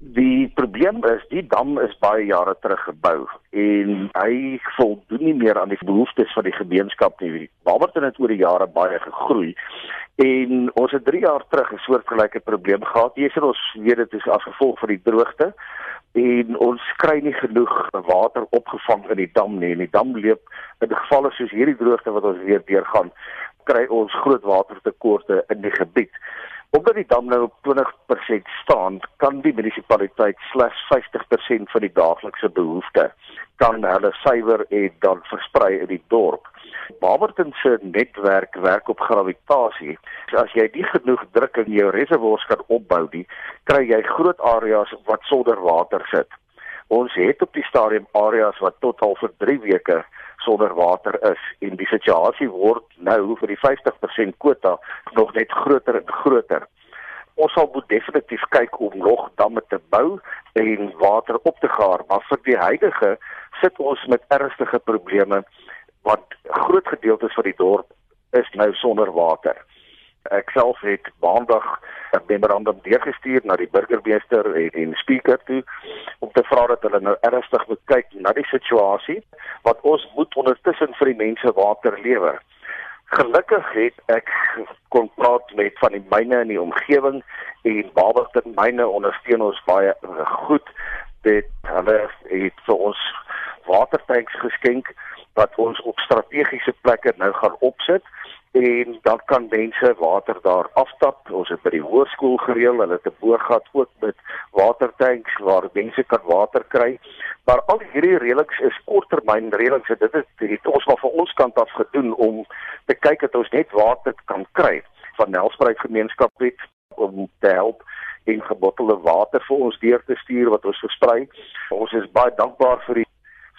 Die probleem is die dam is baie jare terug gebou en hy voldoen nie meer aan die behoeftes van die gemeenskap nie. Barberton het oor die jare baie gegroei en ons het 3 jaar terug 'n soortgelyke probleem gehad. Jy sê ons weet dit is as gevolg van die droogte en ons kry nie genoeg water opgevang in die dam nie. En die dam loop in gevalle soos hierdie droogte wat ons weer deurgaan, kry ons groot watertekorte in die gebied. Omdat die dam nou op 20% staan, kan die munisipaliteit slegs 50% van die daaglikse behoeftes kan hulle suiwer en dan versprei in die dorp. Barberton se netwerk werk op gravitasie. So as jy nie genoeg druk in jou reservoirs kan opbou nie, kry jy groot areas wat sonder water sit. Ons het op die stadium areas wat tot al vir 3 weke sonder water is en die situasie word nou vir die 50% kwota nog net groter en groter. Ons sal moet definitief kyk om nog damme te bou en water op te gaar, maar vir die huidige sit ons met ernstige probleme want groot gedeeltes van die dorp is nou sonder water. Ek self het maandag 'n memorandum deurgestuur na die burgemeester en en speaker toe om te vra dat hulle nou ernstig moet kyk na die situasie wat ons moet ondertussen vir die mense water lewer. Gelukkig het ek kon praat met van die myne in die omgewing en Barberton myne ondersteun ons baie goed. Dit hulle het vir ons watertanks geskenk wat ons op strategiese plekke nou gaan opsit en dan kan mense water daar aftap. Ons het by die hoërskool gereël, hulle het 'n boorgat ook met watertanks waar mense kan water kry. Maar al hierdie reëlings is korttermyn reëlings. Dit het, het ons maar van ons kant af gedoen om te kyk dat ons net water kan kry van Nelspruit gemeenskap het om te help en gebottelde water vir ons deur te stuur wat ons versprei. Ons is baie dankbaar vir die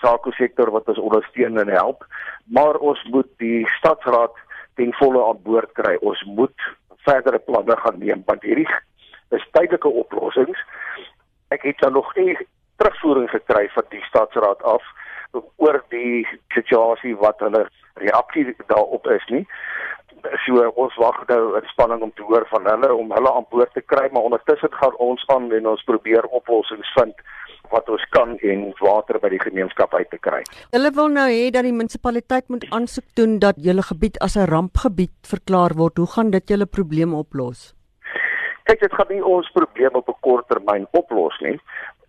sake sektor wat ons ondersteun en help, maar ons moet die stadsraad ten volle aan boord kry. Ons moet verdere planne gaan neem want hierdie is tydelike oplossings. Ek het dan nog nie terugvoering gekry van die stadsraad af oor die situasie wat hulle reaksie daarop is nie. So ons wag nou in spanning om te hoor van hulle om hulle aan boord te kry, maar ondertussen gaan ons aan en ons probeer oplossings vind wat ons kan en water by die gemeenskap uit te kry. Hulle wil nou hê dat die munisipaliteit moet aansoek doen dat julle gebied as 'n rampgebied verklaar word. Hoe gaan dit julle probleem oplos? Kyk, dit gaan nie ons probleem op 'n kort termyn oplos nie.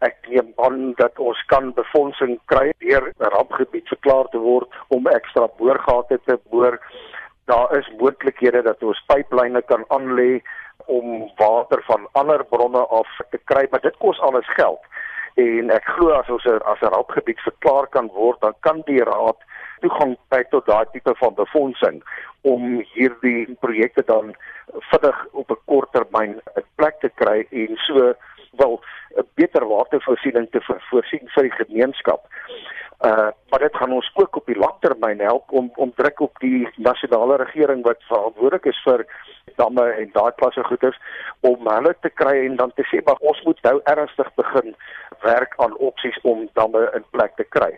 Ek neem aan dat ons kan befondsing kry deur 'n rampgebied verklaar te word om ekstra boorgate te boor. Daar is moontlikhede dat ons pyplyne kan aanlê om water van ander bronne af te kry, maar dit kos alles geld en ek glo as ons as 'n raadgebied verklaar kan word dan kan die raad toegang kry tot daai tipe van befondsing om hierdie projekte dan vinnig op 'n kort termyn 'n plek te kry en so wel 'n beter watervoorsiening te voorsien vir die gemeenskap. Uh maar dit gaan ons ook op die langtermyn help om om druk op die nasionale regering wat verantwoordelik is vir damme en daai klasse goeders om hulle te kry en dan te sê maar ons moet nou ernstig begin werk aan opsies om damme in plek te kry.